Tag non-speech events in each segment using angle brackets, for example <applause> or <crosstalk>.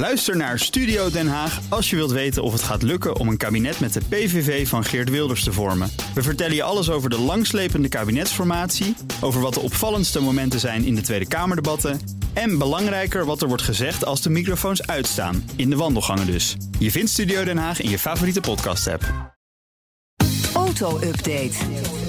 Luister naar Studio Den Haag als je wilt weten of het gaat lukken om een kabinet met de PVV van Geert Wilders te vormen. We vertellen je alles over de langslepende kabinetsformatie, over wat de opvallendste momenten zijn in de Tweede Kamerdebatten en belangrijker wat er wordt gezegd als de microfoons uitstaan, in de wandelgangen dus. Je vindt Studio Den Haag in je favoriete podcast-app. Auto-update.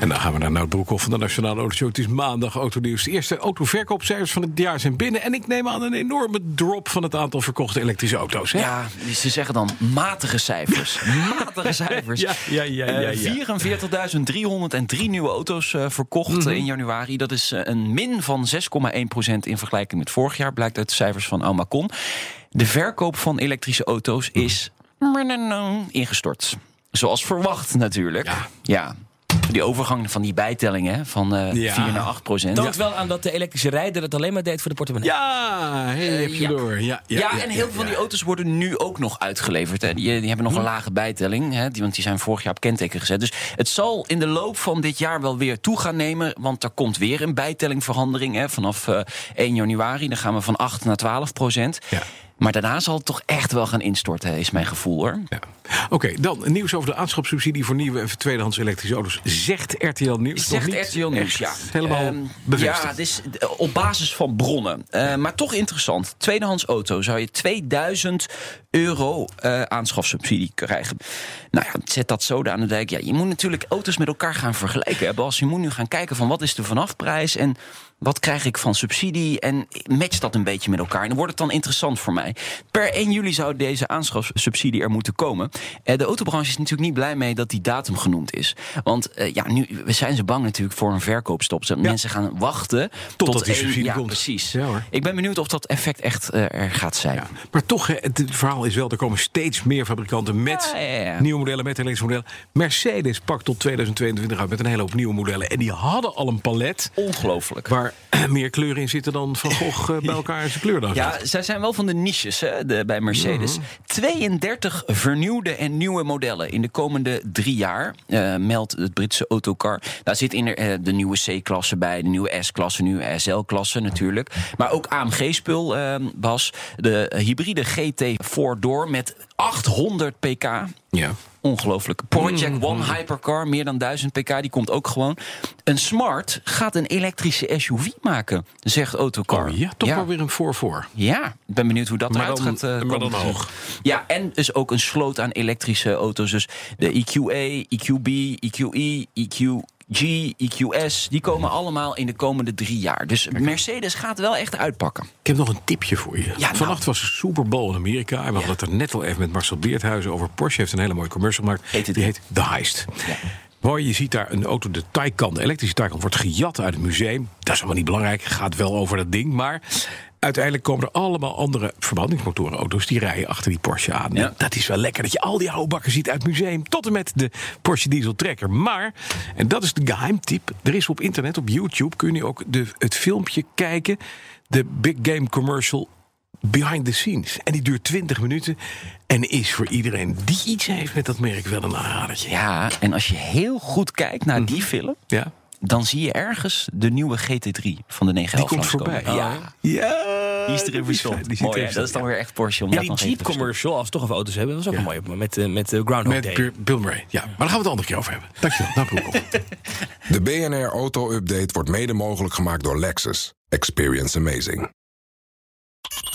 En dan gaan we naar Nout Broekhoff van de Nationale Autoshow. Het is maandag autonieuws. De eerste autoverkoopcijfers van het jaar zijn binnen. En ik neem aan een enorme drop van het aantal verkochte elektrische auto's. Hè? Ja, ze zeggen dan matige cijfers. <laughs> matige cijfers. Ja, ja, ja, ja, ja. Eh, 44.303 nieuwe auto's eh, verkocht Mhm. eh, in januari. Dat is een min van 6,1% in vergelijking met vorig jaar. Blijkt uit de cijfers van Almacon. De verkoop van elektrische auto's is ingestort. Zoals verwacht natuurlijk. Ja. ja. Die overgang van die bijtellingen van eh Ja. 4 naar 8 procent. toont wel aan dat de elektrische rijder het alleen maar deed voor de portemonnee. Ja, hey, heb je ja. door. Ja, ja, Ja, en heel veel van die auto's worden nu ook nog uitgeleverd. Hè. Die, die hebben nog een lage bijtelling, hè, die, want die zijn vorig jaar op kenteken gezet. Dus het zal in de loop van dit jaar wel weer toe gaan nemen. Want er komt weer een bijtellingverandering hè, vanaf eh 1 januari. Dan gaan we van 8 naar 12 procent. Ja. Maar daarna zal het toch echt wel gaan instorten, is mijn gevoel hoor. Ja. Oké, dan nieuws over de aanschapssubsidie voor nieuwe en tweedehands elektrische auto's. Zegt RTL Nieuws. Zegt niet RTL Nieuws, ja. Helemaal Ehm, bevestigd. Ja, het is eh, op basis van bronnen. Eh, maar toch interessant. Tweedehands auto zou je 2000 euro eh aanschafsubsidie krijgen. Nou ja, zet dat zo aan de dijk. Ja, je moet natuurlijk auto's met elkaar gaan vergelijken. Hè, Bas. Je moet nu gaan kijken van wat is de vanafprijs en wat krijg ik van subsidie en matcht dat een beetje met elkaar. En dan wordt het dan interessant voor mij. Per 1 juli zou deze aanschafsubsidie er moeten komen. Eh, de autobranche is natuurlijk niet blij mee dat die datum genoemd is. Want eh, ja, nu we zijn ze bang natuurlijk voor een verkoopstop. Zodat Mensen gaan wachten Totdat die één- subsidie ja, komt. Precies. Ja, hoor. Ik ben benieuwd of dat effect echt eh, er gaat zijn. Ja, maar toch, het verhaal is wel, er komen steeds meer fabrikanten met nieuwe modellen, met elektrische modellen. Mercedes pakt tot 2022 uit met een hele hoop nieuwe modellen. En die hadden al een palet Ongelooflijk. waar <clears throat> meer kleuren in zitten dan Van Gogh bij <laughs> elkaar in zijn kleurdoos. Ja, zij zijn wel van de hè, de, bij Mercedes. 32 vernieuwde en nieuwe modellen in de komende drie jaar, eh, meldt het Britse Autocar. Daar zit in er, eh, de nieuwe C-klasse bij, de nieuwe S-klasse, nieuwe SL-klasse natuurlijk. Maar ook AMG-spul, eh, Bas. De hybride GT 4-door met 800 pk. Ja. Ongelooflijk. Project One Hypercar, meer dan 1000 pk, die komt ook gewoon. Een Smart gaat een elektrische SUV maken, zegt Autocar. Oh ja, toch wel weer een voor-voor. Ja, ik ben benieuwd hoe dat Maar eruit dan- gaat maar dan hoog. Ja, en dus ook een sloot aan elektrische auto's. Dus de EQA, EQB, EQE, EQG, EQS... die komen allemaal in de komende drie jaar. Dus Mercedes gaat wel echt uitpakken. Ik heb nog een tipje voor je. nou. Vannacht was de Super Bowl in Amerika. En we hadden het er net al even met Marcel Beerthuizen over. Porsche heeft een hele mooie commercial gemaakt. Heet Die heet The Heist. Mooi, je ziet daar een auto, de Taycan, de elektrische Taycan, wordt gejat uit het museum. Dat is allemaal niet belangrijk, gaat wel over dat ding. Maar uiteindelijk komen er allemaal andere verbrandingsmotorenauto's... die rijden achter die Porsche aan. Ja. Dat is wel lekker dat je al die oude bakken ziet uit het museum... tot en met de Porsche Diesel Tracker. Maar, en dat is de geheimtip... er is op internet, op YouTube, kun je ook de, het filmpje kijken... de Big Game Commercial behind the scenes. En die duurt 20 minuten en is voor iedereen die iets heeft met dat merk wel een aanradertje. Ja, en als je heel goed kijkt naar die film... Ja, dan zie je ergens de nieuwe GT3 van de 911 die komt voorbij. langskomen. Ja, ja. die is erin verstopt. Die zit Mooi, dat is dan ja. weer echt Porsche. Om dat die even Jeep commercial, als we toch over auto's hebben, dat was ook Ja. een mooie. Met, eh, met eh, Groundhog Met Day. Bill- Bill Murray. Ja, maar daar gaan we het een andere keer over hebben. Dankjewel. Nou, Broekhoff. De BNR Auto Update wordt mede mogelijk gemaakt door Lexus. Experience amazing.